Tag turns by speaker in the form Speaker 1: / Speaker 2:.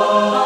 Speaker 1: oh,